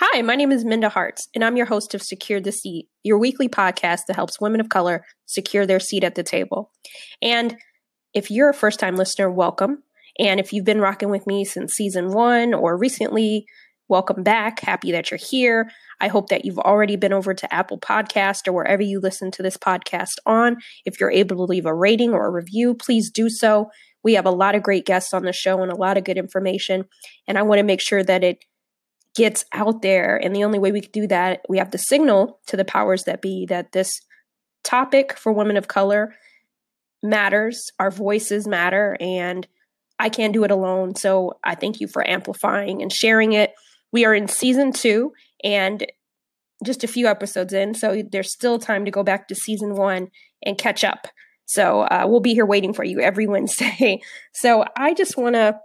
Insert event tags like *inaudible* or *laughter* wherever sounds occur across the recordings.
Hi, my name is Minda Harts, and I'm your host of Secure the Seat, your weekly podcast that helps women of color secure their seat at the table. And if you're a first time listener, welcome. And if you've been rocking with me since season one or recently, welcome back. Happy that you're here. I hope that you've already been over to Apple Podcast or wherever you listen to this podcast on. If you're able to leave a rating or a review, please do so. We have a lot of great guests on the show and a lot of good information. And I want to make sure that it gets out there. And the only way we can do that, we have to signal to the powers that be that this topic for women of color matters, our voices matter, and I can't do it alone. So I thank you for amplifying and sharing it. We are in season two and just a few episodes in, so there's still time to go back to season one and catch up. So uh, we'll be here waiting for you every *laughs* Wednesday. So I just want to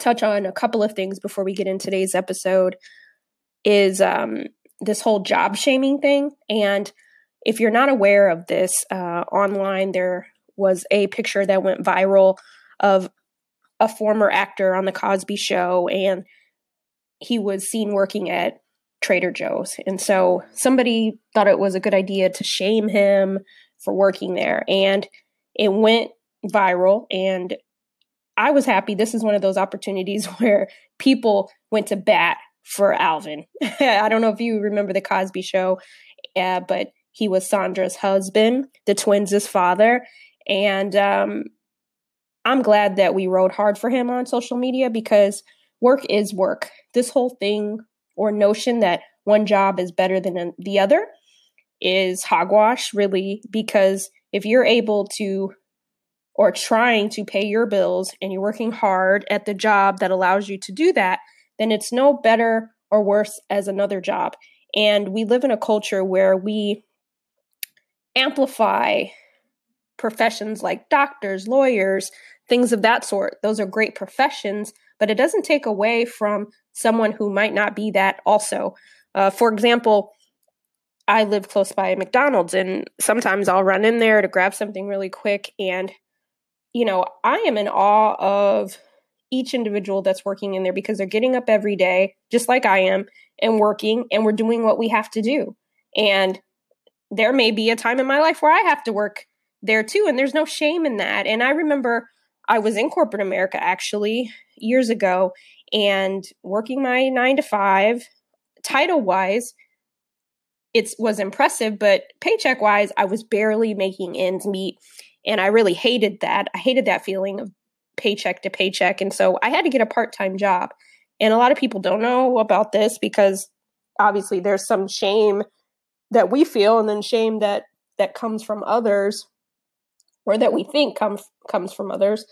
touch on a couple of things before we get in today's episode is um, this whole job shaming thing. And if you're not aware of this, uh, online there was a picture that went viral of a former actor on the Cosby Show, and he was seen working at Trader Joe's. And so somebody thought it was a good idea to shame him for working there. And it went viral, and I was happy. This is one of those opportunities *laughs* where people went to bat for Alvin. *laughs* I don't know if you remember the Cosby Show, uh, but he was Sondra's husband, the twins' father, and um, I'm glad that we rode hard for him on social media because work is work. This whole thing or notion that one job is better than the other is hogwash, really, because if you're able to or trying to pay your bills and you're working hard at the job that allows you to do that, then it's no better or worse as another job. And we live in a culture where we amplify professions like doctors, lawyers, things of that sort. Those are great professions, but it doesn't take away from someone who might not be that also. Uh, for example, I live close by a McDonald's, and sometimes I'll run in there to grab something really quick, and you know, I am in awe of each individual that's working in there because they're getting up every day, just like I am, and working, and we're doing what we have to do. And there may be a time in my life where I have to work there too, and there's no shame in that. And I remember I was in corporate America actually years ago and working my nine to five, title wise, it was impressive, but paycheck wise, I was barely making ends meet. And I really hated that. I hated that feeling of paycheck to paycheck. And so I had to get a part time job. And a lot of people don't know about this because obviously there's some shame that we feel and then shame that that comes from others or that we think comes comes from others.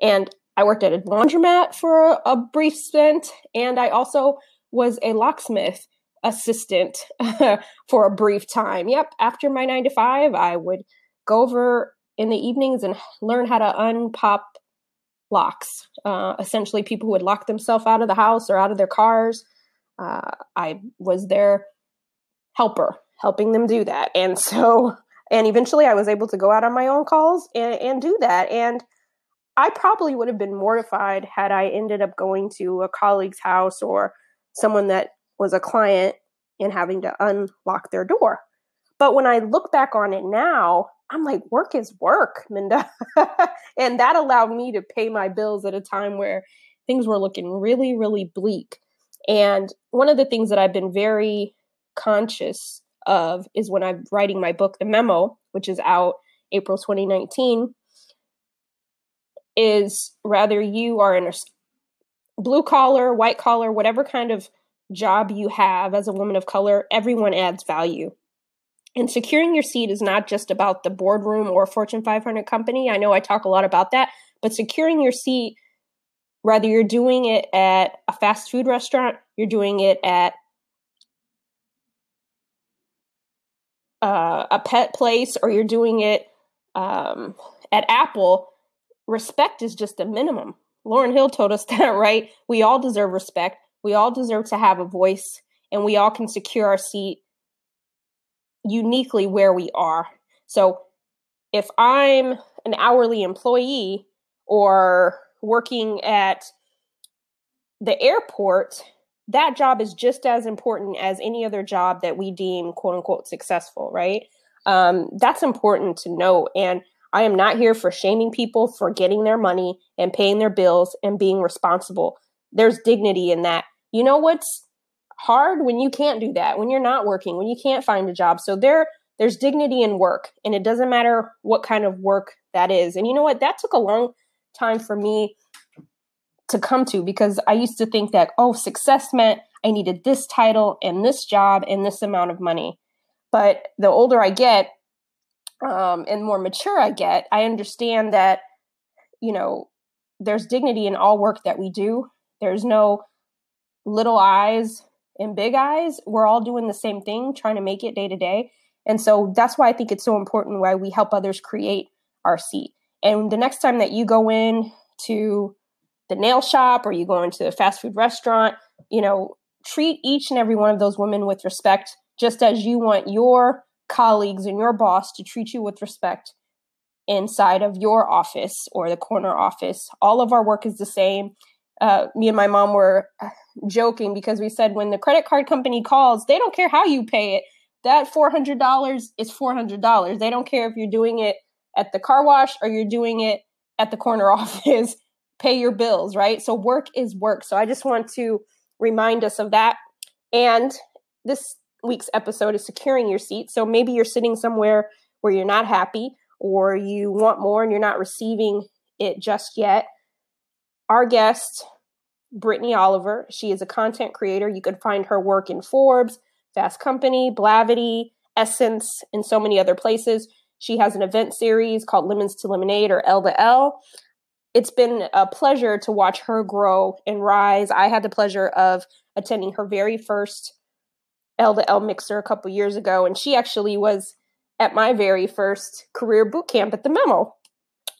And I worked at a laundromat for a, a brief stint and I also was a locksmith assistant *laughs* for a brief time. Yep, after my 9 to 5, I would go over in the evenings and learn how to unpop locks. Uh, essentially, people who would lock themselves out of the house or out of their cars. Uh, I was their helper, helping them do that. And *laughs* so, and eventually I was able to go out on my own calls and, and do that. And I probably would have been mortified had I ended up going to a colleague's house or someone that was a client and having to unlock their door. But when I look back on it now, I'm like, work is work, Minda. *laughs* and that allowed me to pay my bills at a time where things were looking really, really bleak. And one of the things that I've been very conscious of is when I'm writing my book, The Memo, which is out April 2019, is rather you are in a blue collar, white collar, whatever kind of job you have as a woman of color, everyone adds value. And securing your seat is not just about the boardroom or Fortune 500 company. I know I talk a lot about that, but securing your seat, whether you're doing it at a fast food restaurant, you're doing it at uh, a pet place, or you're doing it um, at Apple, respect is just a minimum. Lauryn Hill told us *laughs* that, right? We all deserve respect. We all deserve to have a voice, and we all can secure our seat uniquely where we are. So if I'm an hourly employee or working at the airport, that job is just as important as any other job that we deem quote unquote successful, right? Um, that's important to know. And I am not here for shaming people for getting their money and paying their bills and being responsible. There's dignity in that. You know what's hard when you can't do that, when you're not working, when you can't find a job. So there there's dignity in work and it doesn't matter what kind of work that is. And you know what? That took a long time for me to come to because I used to think that oh, success meant I needed this title and this job and this amount of money. But the older I get, um, and more mature I get, I understand that, you know, there's dignity in all work that we do. There's no little eyes and big eyes. We're all doing the same thing, trying to make it day to day. And so that's why I think it's so important why we help others create our seat. And the next time that you go in to the nail shop or you go into a fast food restaurant, you know, treat each and every one of those women with respect, just as you want your colleagues and your boss to treat you with respect inside of your office or the corner office. All of our work is the same. Uh, me and my mom were uh, joking because we said when the credit card company calls, they don't care how you pay it. That $400 is $400. They don't care if you're doing it at the car wash or you're doing it at the corner *laughs* office. pay your bills, right? So work is work. So I just want to remind us of that. And this week's episode is securing your seat. So maybe you're sitting somewhere where you're not happy or you want more and you're not receiving it just yet. Our guest, Brittany Oliver, she is a content creator. You can find her work in Forbes, Fast Company, Blavity, Essence, and so many other places. She has an event series called Lemons to Lemonade or L to L. It's been a pleasure to watch her grow and rise. I had the pleasure of attending her very first L to L mixer a couple years ago, and she actually was at my very first career boot camp at the Memo.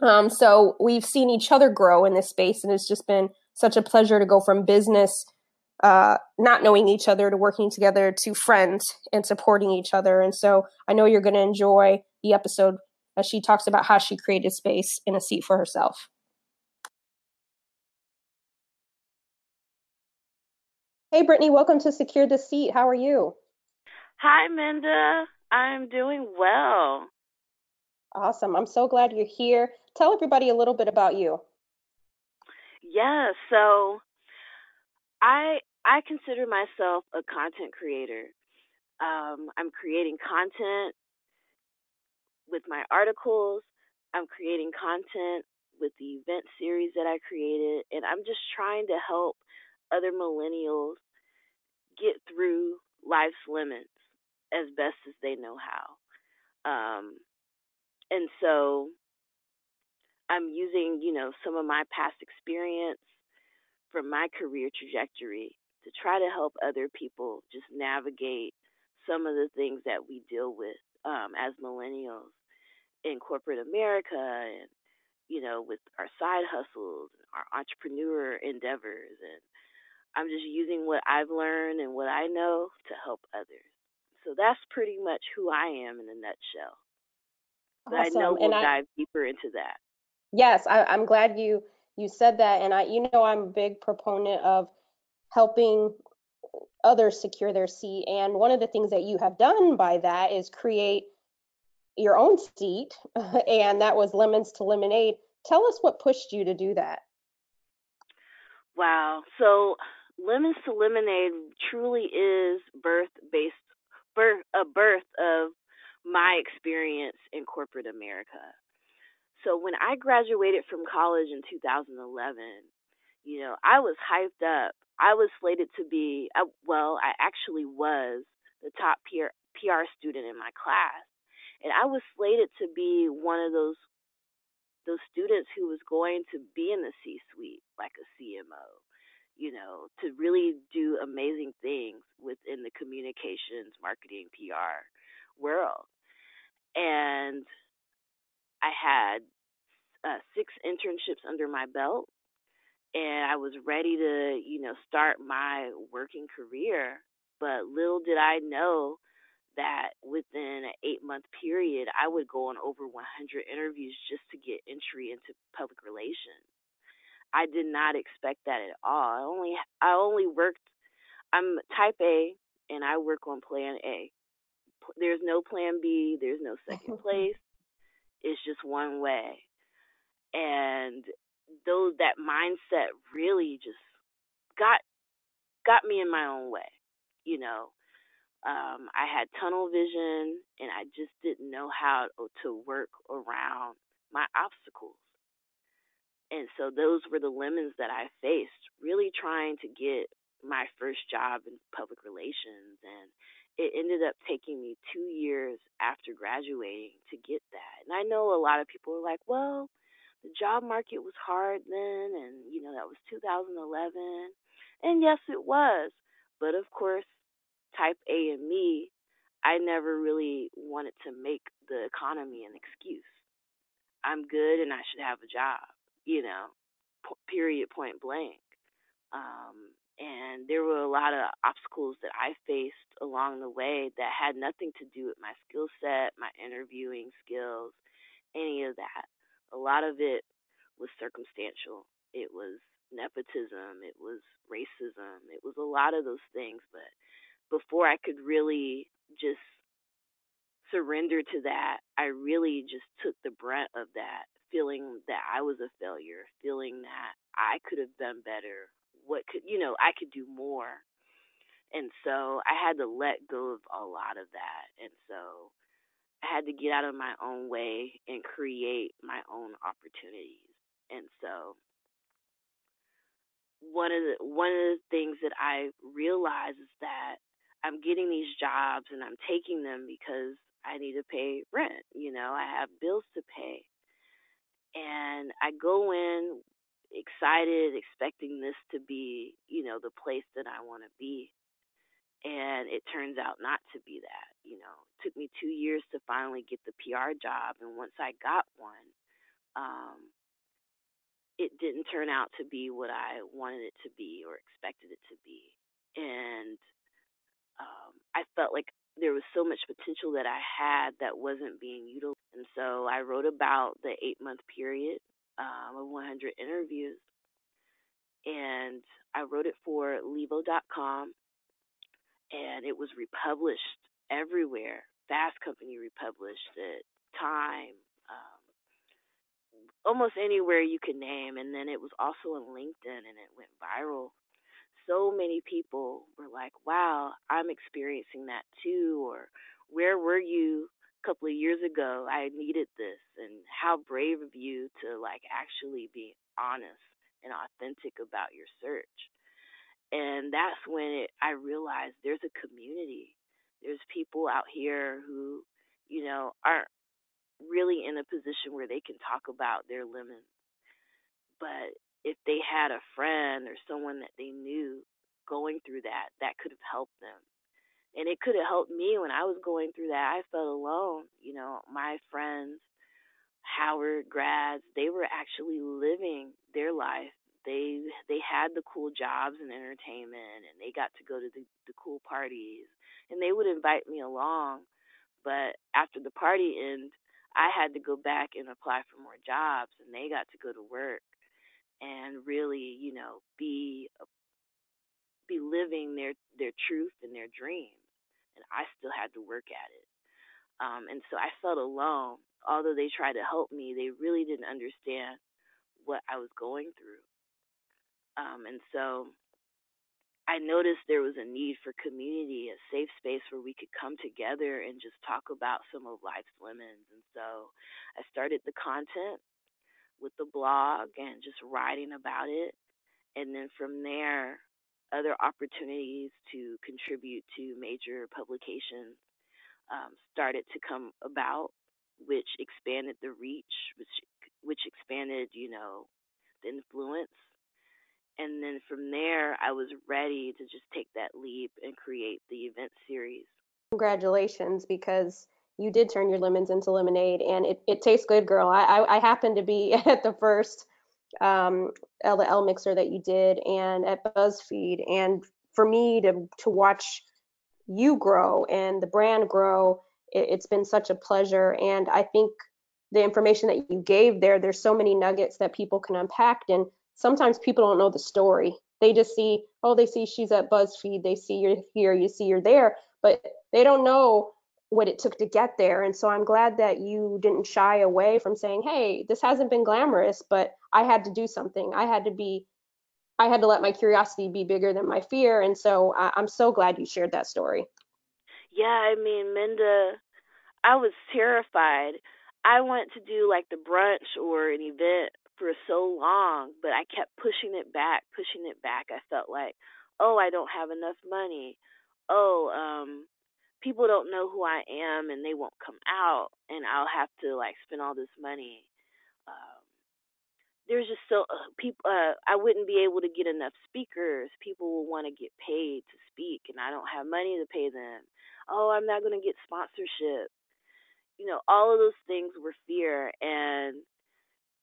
Um, so we've seen each other grow in this space, and it's just been such a pleasure to go from business, uh, not knowing each other, to working together, to friends and supporting each other. And so I know you're going to enjoy the episode as she talks about how she created space in a seat for herself. Hey, Brittany, welcome to Secure the Seat. How are you? Hi, Minda. I'm doing well. Awesome. I'm so glad you're here. Tell everybody a little bit about you. Yeah, so I I consider myself a content creator. Um, I'm creating content with my articles. I'm creating content with the event series that I created, and I'm just trying to help other millennials get through life's limits as best as they know how. Um, and so I'm using, you know, some of my past experience from my career trajectory to try to help other people just navigate some of the things that we deal with um, as millennials in corporate America and you know with our side hustles, and our entrepreneur endeavors, and I'm just using what I've learned and what I know to help others. So that's pretty much who I am in a nutshell. But awesome. I know we'll and dive deeper into that. Yes, I, I'm glad you you said that, and I, you know, I'm a big proponent of helping others secure their seat. And one of the things that you have done by that is create your own seat, *laughs* and that was Lemons to Lemonade. Tell us what pushed you to do that. Wow. So Lemons to Lemonade truly is birth based birth a birth of my experience in corporate America. So when I graduated from college in 2011, you know, I was hyped up. I was slated to be uh, well, I actually was the top PR, PR student in my class. And I was slated to be one of those those students who was going to be in the C-suite like a CMO you know, to really do amazing things within the communications, marketing, PR world. And I had uh, six internships under my belt, and I was ready to, you know, start my working career. But little did I know that within an eight month period, I would go on over 100 interviews just to get entry into public relations. I did not expect that at all. I only I only worked I'm type A and I work on plan A. There's no plan B, there's no *laughs* second place. It's just one way. And those that mindset really just got got me in my own way. You know, um, I had tunnel vision and I just didn't know how to work around my obstacles. And so those were the lemons that I faced, really trying to get my first job in public relations. And it ended up taking me two years after graduating to get that. And I know a lot of people are like, well, the job market was hard then, and, you know, that was 2011. And yes, it was. But of course, type A and me, I never really wanted to make the economy an excuse. I'm good and I should have a job, you know, period, point blank. Um, and there were a lot of obstacles that I faced along the way that had nothing to do with my skill set, my interviewing skills, any of that. A lot of it was circumstantial. It was nepotism, it was racism, it was a lot of those things, but before I could really just surrender to that, I really just took the brunt of that, feeling that I was a failure, feeling that I could have done better. What could, you know, I could do more. And so I had to let go of a lot of that. And so I had to get out of my own way and create my own opportunities. And so one of the one of the things that I realize is that I'm getting these jobs and I'm taking them because I need to pay rent. You know, I have bills to pay. And I go in excited, expecting this to be, you know, the place that I want to be. And it turns out not to be that. You know, it took me two years to finally get the PR job. And once I got one, um, it didn't turn out to be what I wanted it to be or expected it to be. And um, I felt like there was so much potential that I had that wasn't being utilized. And so I wrote about the eight month period um, of 100 interviews. And I wrote it for Levo.com, and it was republished everywhere. Fast Company republished it, Time, um, almost anywhere you could name. And then it was also on LinkedIn, and it went viral so many people were like, wow, I'm experiencing that too, or where were you couple of years ago? I needed this, and how brave of you to like actually be honest and authentic about your search. And that's when it, I realized there's a community. There's people out here who, you know, aren't really in a position where they can talk about their lemons. But if they had a friend or someone that they knew going through that, that could have helped them. And it could have helped me when I was going through that. I felt alone. You know, my friends, Howard grads, they were actually living their life. They they had the cool jobs and entertainment and they got to go to the, the cool parties and they would invite me along. But after the party end, I had to go back and apply for more jobs and they got to go to work and really, you know, be be living their their truth and their dreams. And I still had to work at it. Um, and so I felt alone. Although they tried to help me, they really didn't understand what I was going through. Um, and so I noticed there was a need for community, a safe space where we could come together and just talk about some of life's lemons. And so I started the content with the blog and just writing about it. And then from there, other opportunities to contribute to major publications um, started to come about, which expanded the reach, which which expanded, you know, the influence. And then from there, I was ready to just take that leap and create the event series. Congratulations, because you did turn your lemons into lemonade and it, it tastes good girl I, I, I happened to be *laughs* at the first um L mixer that you did and at BuzzFeed. And for me to to watch you grow and the brand grow it, it's been such a pleasure. And I think the information that you gave there there's so many nuggets that people can unpack. And sometimes people don't know the story. They just see oh, they see she's at BuzzFeed, they see you're here, you see you're there, but they don't know what it took to get there. And so I'm glad that you didn't shy away from saying, hey, this hasn't been glamorous, but I had to do something. I had to be, I had to let my curiosity be bigger than my fear. And so I, I'm so glad you shared that story. Yeah, I mean, Minda, I was terrified. I went to do like the brunch or an event for so long, but I kept pushing it back, pushing it back. I felt like, oh, I don't have enough money. Oh, um, people don't know who I am and they won't come out and I'll have to like spend all this money. Um, there's just so uh, people uh, I wouldn't be able to get enough speakers. People will want to get paid to speak and I don't have money to pay them. Oh, I'm not going to get sponsorship. You know, all of those things were fear and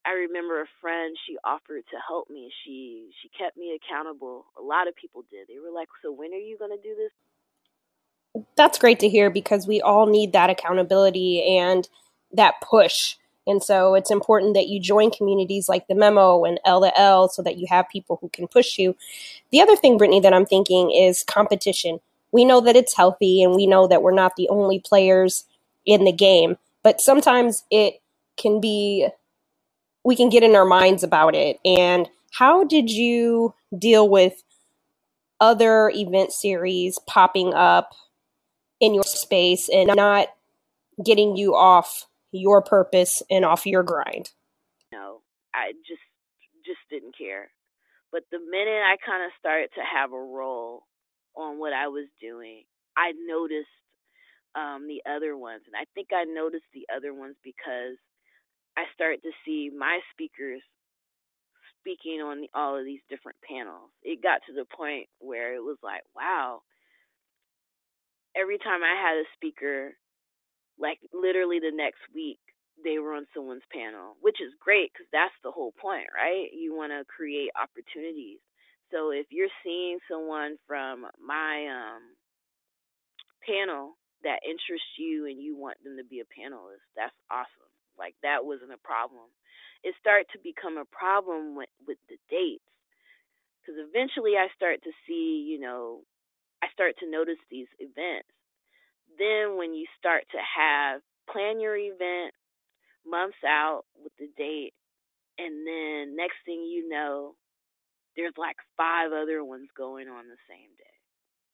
I remember a friend she offered to help me. She she kept me accountable. A lot of people did. They were like, "So when are you going to do this?" That's great to hear because we all need that accountability and that push. And so it's important that you join communities like the Memo and L to L so that you have people who can push you. The other thing, Brittany, that I'm thinking is competition. We know that it's healthy and we know that we're not the only players in the game, but sometimes it can be, we can get in our minds about it. And how did you deal with other event series popping up in your space and not getting you off your purpose and off your grind. No, I just just didn't care. But the minute I kind of started to have a role on what I was doing, I noticed um, the other ones, and I think I noticed the other ones because I started to see my speakers speaking on all of these different panels. It got to the point where it was like, wow, every time I had a speaker, like literally the next week, they were on someone's panel, which is great because that's the whole point, right? You want to create opportunities. So if you're seeing someone from my um, panel that interests you and you want them to be a panelist, that's awesome. Like that wasn't a problem. It started to become a problem with, with the dates because eventually I start to see, you know, I start to notice these events. Then when you start to have plan your event months out with the date and then next thing you know there's like five other ones going on the same day.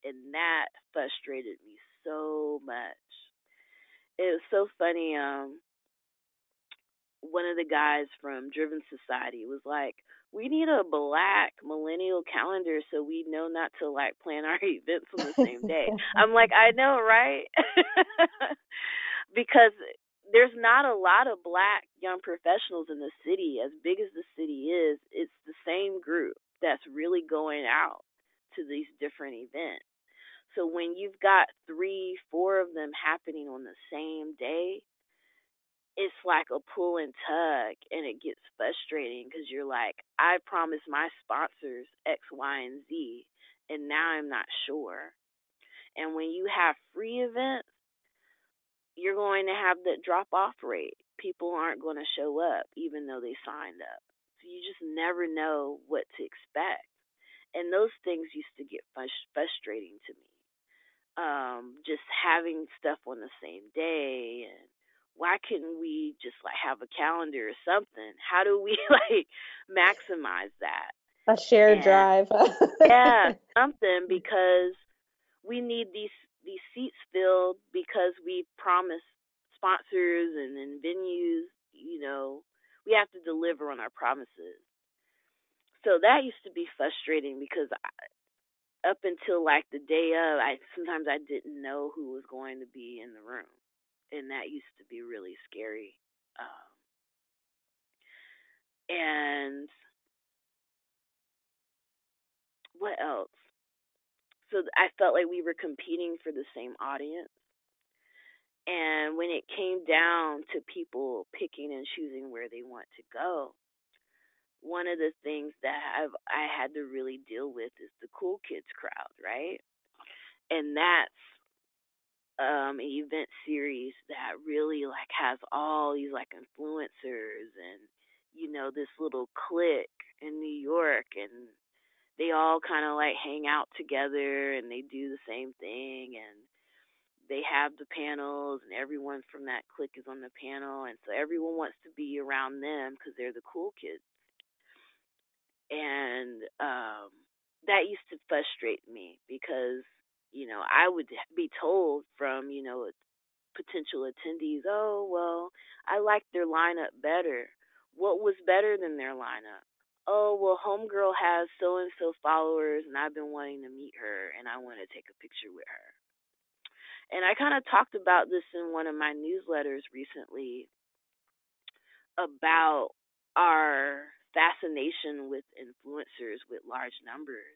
And that frustrated me so much. It was so funny um one of the guys from Driven Society was like, we need a black millennial calendar so we know not to like plan our *laughs* events on the same day. I'm like, I know, right? *laughs* because there's not a lot of black young professionals in the city. As big as the city is, it's the same group that's really going out to these different events. So when you've got three, four of them happening on the same day, it's like a pull and tug and it gets frustrating because you're like i promised my sponsors x y and z and now i'm not sure. And when you have free events you're going to have the drop off rate. People aren't going to show up even though they signed up. So you just never know what to expect. And those things used to get frustrating to me. Um just having stuff on the same day and why couldn't we just like have a calendar or something? How do we *laughs* like maximize that? A shared and, drive. yeah, *laughs* something because we need these these seats filled because we promised sponsors and, and venues, you know, we have to deliver on our promises. So that used to be frustrating because I, up until like the day of, I sometimes I didn't know who was going to be in the room and that used to be really scary. Um, and what else? So I felt like we were competing for the same audience. And when it came down to people picking and choosing where they want to go, one of the things that I've I had to really deal with is the cool kids crowd, right? And that's um an event series that really like has all these like influencers and you know this little clique in New York and they all kind of like hang out together and they do the same thing and they have the panels and everyone from that clique is on the panel and so everyone wants to be around them because they're the cool kids. And um that used to frustrate me because you know i would be told from you know potential attendees oh well i like their lineup better. What was better than their lineup? Oh well homegirl has so and so followers and i've been wanting to meet her and i want to take a picture with her. And i kind of talked about this in one of my newsletters recently about our fascination with influencers with large numbers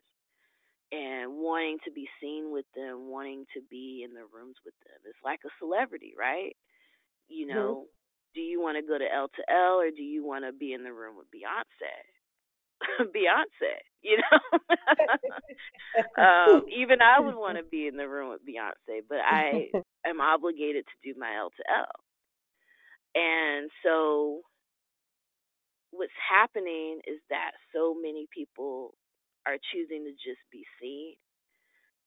and wanting to be seen with them wanting to be in the rooms with them it's like a celebrity right you mm-hmm. know mm-hmm. do you want to go to l to l or do you want to be in the room with beyonce *laughs* Beyonce, you know. *laughs* um, even I would want to be in the room with Beyonce, but I *laughs* am obligated to do my L to L. And so what's happening is that so many people are choosing to just be seen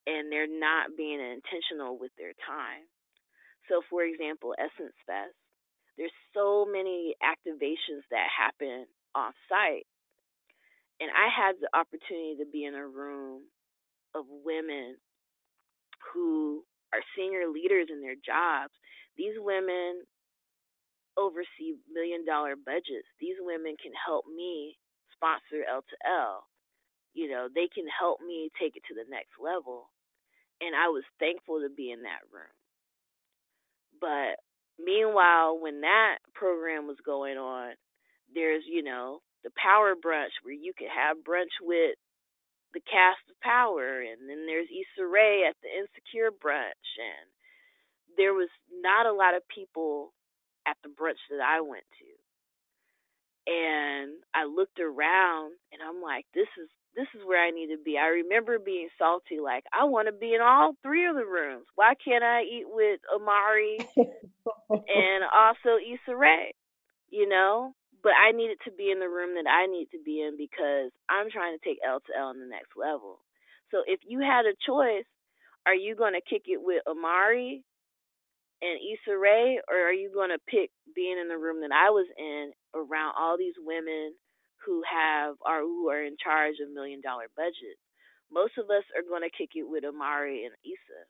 and they're not being intentional with their time. So for example, Essence Fest, there's so many activations that happen off site and I had the opportunity to be in a room of women who are senior leaders in their jobs. These women oversee million dollar budgets. These women can help me sponsor L to L. You know, they can help me take it to the next level. And I was thankful to be in that room. But meanwhile, when that program was going on, there's, you know, the power brunch where you could have brunch with the cast of power and then there's Issa Rae at the insecure brunch and there was not a lot of people at the brunch that I went to. And I looked around and I'm like, this is this is where I need to be. I remember being salty, like, I want to be in all three of the rooms. Why can't I eat with Omari *laughs* and also Issa Rae? You know? but I needed to be in the room that I need to be in because I'm trying to take L to L on the next level. So if you had a choice, are you going to kick it with Omari and Issa Rae, or are you going to pick being in the room that I was in around all these women who have or who are in charge of million dollar budgets? Most of us are going to kick it with Omari and Issa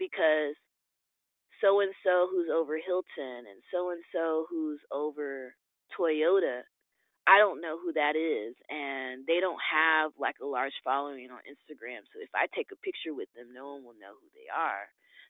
because so and so who's over Hilton and so and so who's over Toyota. I don't know who that is, and they don't have like a large following on Instagram. So if I take a picture with them, no one will know who they are.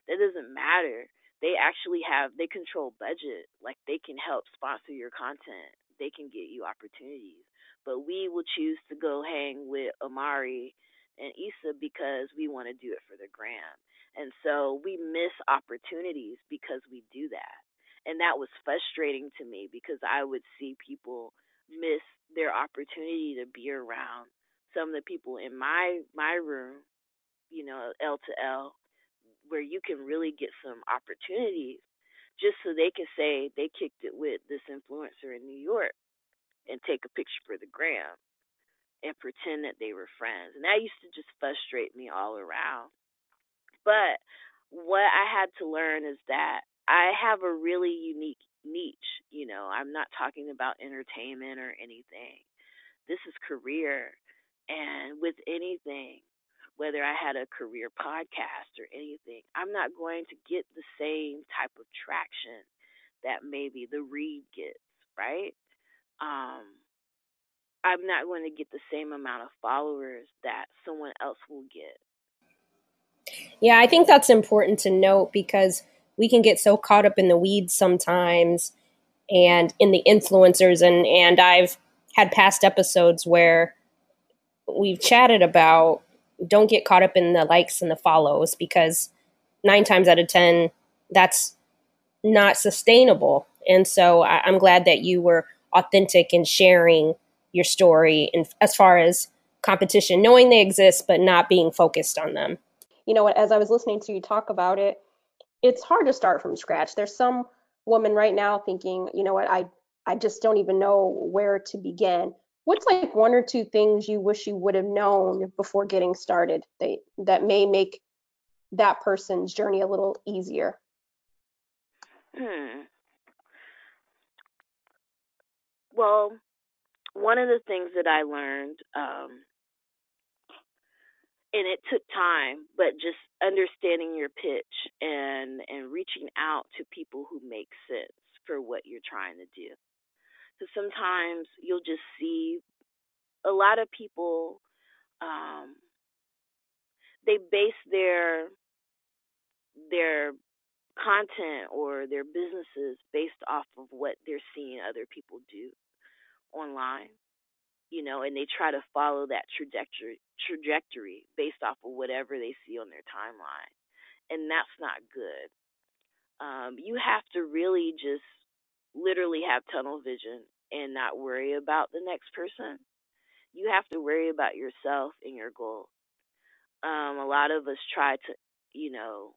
That doesn't matter. They actually have they control budget. Like they can help sponsor your content. They can get you opportunities. But we will choose to go hang with Omari and Issa because we want to do it for the gram. And so we miss opportunities because we do that. And that was frustrating to me because I would see people miss their opportunity to be around some of the people in my my room, you know, L to L, where you can really get some opportunities just so they can say they kicked it with this influencer in New York and take a picture for the gram and pretend that they were friends. And that used to just frustrate me all around. But what I had to learn is that I have a really unique niche. You know, I'm not talking about entertainment or anything. This is career. And with anything, whether I had a career podcast or anything, I'm not going to get the same type of traction that maybe the read gets, right? Um, I'm not going to get the same amount of followers that someone else will get. Yeah, I think that's important to note because we can get so caught up in the weeds sometimes and in the influencers and and I've had past episodes where we've chatted about don't get caught up in the likes and the follows because 9 times out of 10 that's not sustainable. And so I, am glad that you were authentic in sharing your story and as far as competition, knowing they exist but not being focused on them you know, as I was listening to you talk about it, it's hard to start from scratch. There's some woman right now thinking, you know what, I I just don't even know where to begin. What's like one or two things you wish you would have known before getting started that that may make that person's journey a little easier? Hmm. Well, one of the things that I learned, um, and it took time, but just understanding your pitch and and reaching out to people who make sense for what you're trying to do. Because sometimes you'll just see a lot of people um, they base their their content or their businesses based off of what they're seeing other people do online you know and they try to follow that trajectory trajectory based off of whatever they see on their timeline and that's not good. Um you have to really just literally have tunnel vision and not worry about the next person you have to worry about yourself and your goal um a lot of us try to you know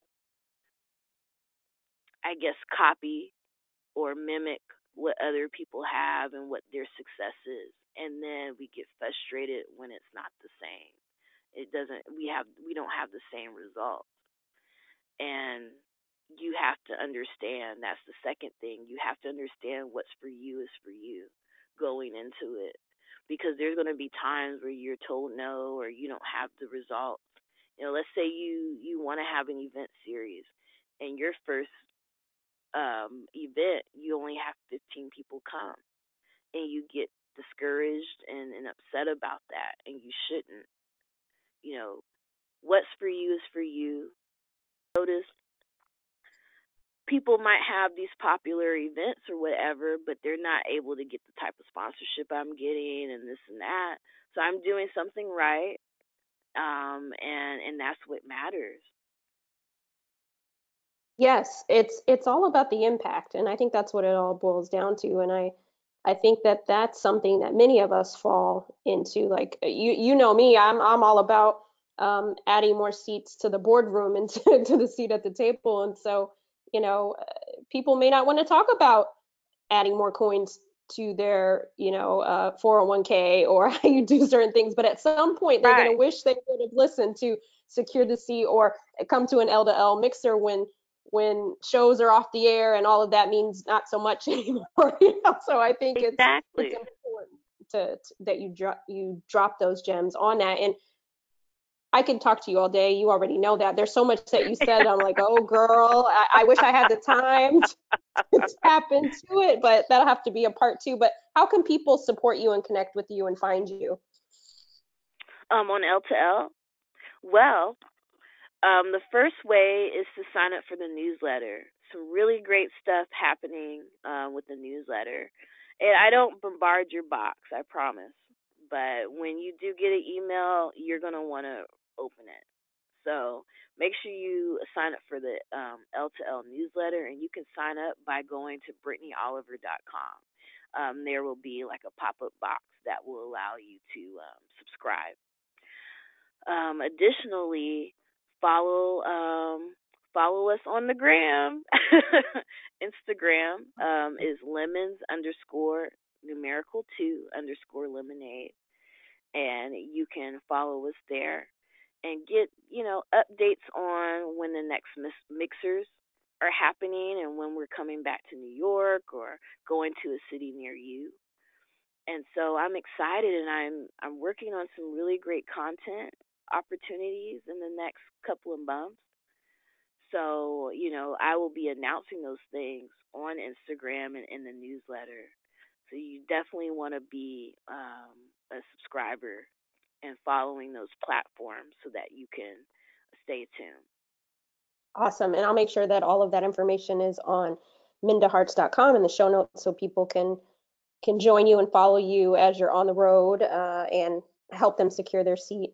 I guess copy or mimic what other people have and what their success is and then we get frustrated when it's not the same. It doesn't we have we don't have the same results. And you have to understand that's the second thing you have to understand what's for you is for you going into it because there's going to be times where you're told no or you don't have the results you know let's say you you want to have an event series and your first um, event, you only have 15 people come, and you get discouraged and, and upset about that, and you shouldn't. You know, what's for you is for you. Notice people might have these popular events or whatever, but they're not able to get the type of sponsorship I'm getting and this and that. So I'm doing something right, um, and and that's what matters. Yes, it's it's all about the impact, and I think that's what it all boils down to. And I I think that that's something that many of us fall into. Like you you know me, I'm I'm all about um, adding more seats to the boardroom and *laughs* to, to the seat at the table. And so you know, uh, people may not want to talk about adding more coins to their you know uh, 401k or *laughs* how you do certain things, but at some point they're right. going to wish they would have listened to secure the seat or come to an L to L mixer when when shows are off the air and all of that means not so much *laughs* anymore. you know? So I think exactly. it's, it's important to, to, that you drop you drop those gems on that. And I can talk to you all day. You already know that. There's so much that you said. I'm like, oh girl, I, I wish I had the time to, tap into it, but that'll have to be a part two. But how can people support you and connect with you and find you? Um, on L to L. Well, um, the first way is to sign up for the newsletter. Some really great stuff happening uh, with the newsletter. And I don't bombard your box, I promise. But when you do get an email, you're going to want to open it. So make sure you sign up for the um, L2L newsletter, and you can sign up by going to BrittanyOliver.com. Um, there will be like a pop up box that will allow you to um, subscribe. Um, additionally, follow um, follow us on the gram. *laughs* Instagram um, is lemons underscore numerical two underscore lemonade, and you can follow us there and get you know updates on when the next mixers are happening and when we're coming back to New York or going to a city near you. And so I'm excited and I'm I'm working on some really great content opportunities in the next couple of months. So, you know, I will be announcing those things on Instagram and in the newsletter. So you definitely want to be um, a subscriber and following those platforms so that you can stay tuned. Awesome. And I'll make sure that all of that information is on mindaharts.com in the show notes so people can can join you and follow you as you're on the road uh, and help them secure their seat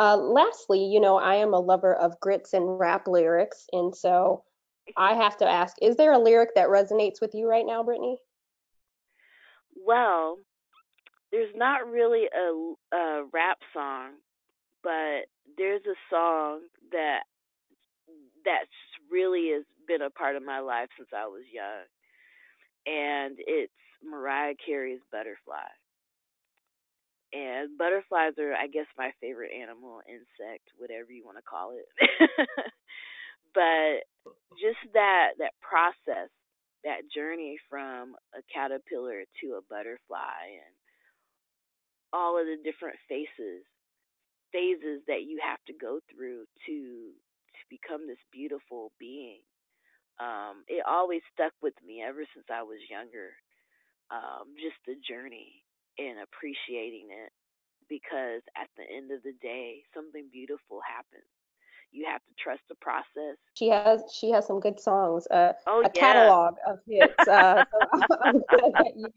uh, lastly, you know, I am a lover of grits and rap lyrics, and so I have to ask: Is there a lyric that resonates with you right now, Brittany? Well, there's not really a, a rap song, but there's a song that that's really has been a part of my life since I was young, and it's Mariah Carey's "Butterfly." and butterflies are, I guess, my favorite animal, insect, whatever you want to call it. *laughs* but just that that process, that journey from a caterpillar to a butterfly, and all of the different faces, phases that you have to go through to to become this beautiful being. Um, it always stuck with me ever since I was younger. Um, just the journey and appreciating it because at the end of the day, something beautiful happens. You have to trust the process. She has she has some good songs, uh, oh, a yeah. catalog of hits. Uh, so *laughs* I'm glad that you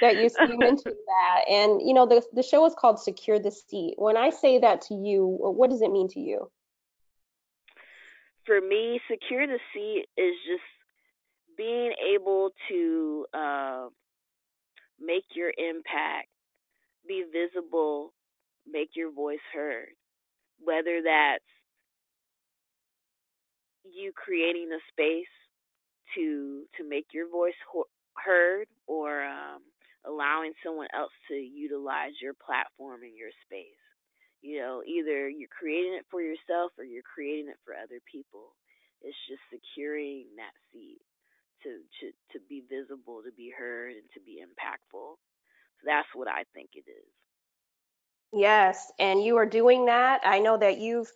that you, *laughs* you mentioned that. And you know, the the show is called Secure the Seat. When I say that to you, what does it mean to you? For me, secure the seat is just being able to uh, make your impact, be visible, make your voice heard. Whether that's you creating a space to to make your voice ho- heard or um, allowing someone else to utilize your platform and your space. You know, either you're creating it for yourself or you're creating it for other people. It's just securing that seat to to to be visible, to be heard, and to be impactful. So that's what I think it is. Yes, and you are doing that. I know that you've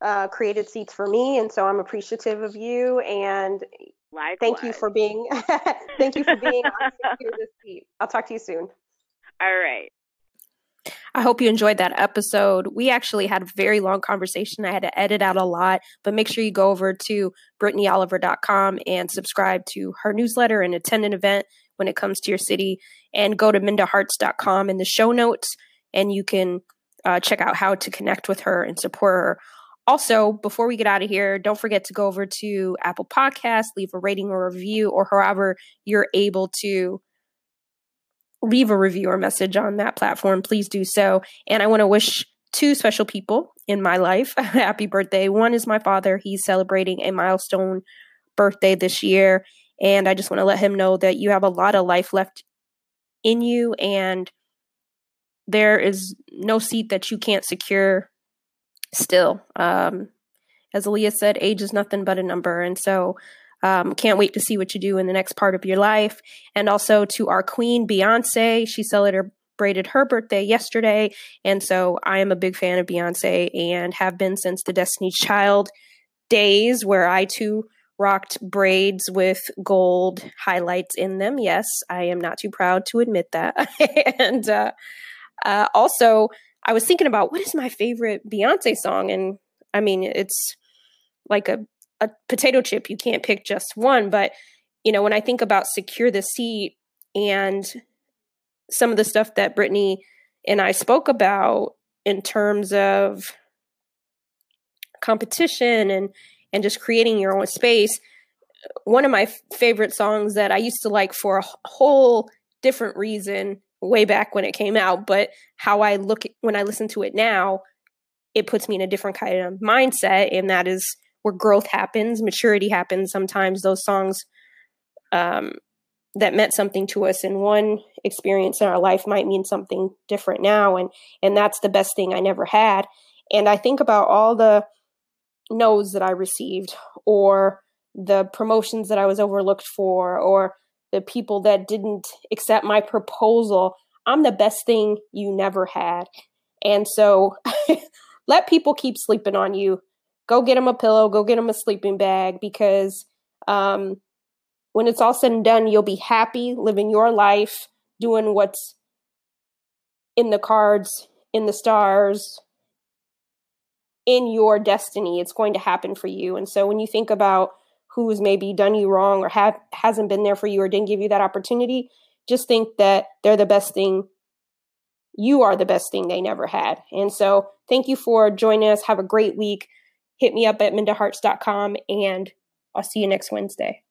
uh, created seats for me, and so I'm appreciative of you. And Likewise. thank you for being *laughs* thank you for being on *laughs* Secure the Seat. I'll talk to you soon. All right. I hope you enjoyed that episode. We actually had a very long conversation. I had to edit out a lot, but make sure you go over to BrittanyOliver.com and subscribe to her newsletter and attend an event when it comes to your city. And go to MindaHarts.com in the show notes, and you can uh, check out how to connect with her and support her. Also, before we get out of here, don't forget to go over to Apple Podcasts, leave a rating or review, or however you're able to leave a review or message on that platform, please do so. And I want to wish two special people in my life *laughs* a happy birthday. One is my father, he's celebrating a milestone birthday this year. And I just want to let him know that you have a lot of life left in you, and there is no seat that you can't secure still. Um, as Aaliyah said, age is nothing but a number. And so um, can't wait to see what you do in the next part of your life. And also to our queen, Beyonce. She celebrated her birthday yesterday. And so I am a big fan of Beyonce and have been since the Destiny's Child days, where I too rocked braids with gold highlights in them. Yes, I am not too proud to admit that. *laughs* and uh, uh, also, I was thinking about what is my favorite Beyonce song? And I mean, it's like a a potato chip. You can't pick just one. But, you know, when I think about secure the seat and some of the stuff that Brittany and I spoke about in terms of competition and and just creating your own space one of my f- favorite songs that i used to like for a whole different reason way back when it came out but how i look when i listen to it now it puts me in a different kind of mindset and that is where growth happens, maturity happens. Sometimes those songs um, that meant something to us in one experience in our life might mean something different now, and and that's the best thing I never had. And I think about all the no's that I received, or the promotions that I was overlooked for, or the people that didn't accept my proposal. I'm the best thing you never had. And so *laughs* let people keep sleeping on you go get them a pillow, go get them a sleeping bag because um, when it's all said and done, you'll be happy living your life, doing what's in the cards, in the stars, in your destiny. It's going to happen for you. And so when you think about who's maybe done you wrong or have hasn't been there for you or didn't give you that opportunity, just think that they're the best thing. You are the best thing they never had. And so thank you for joining us. Have a great week hit me up at mindaharts.com and I'll see you next Wednesday.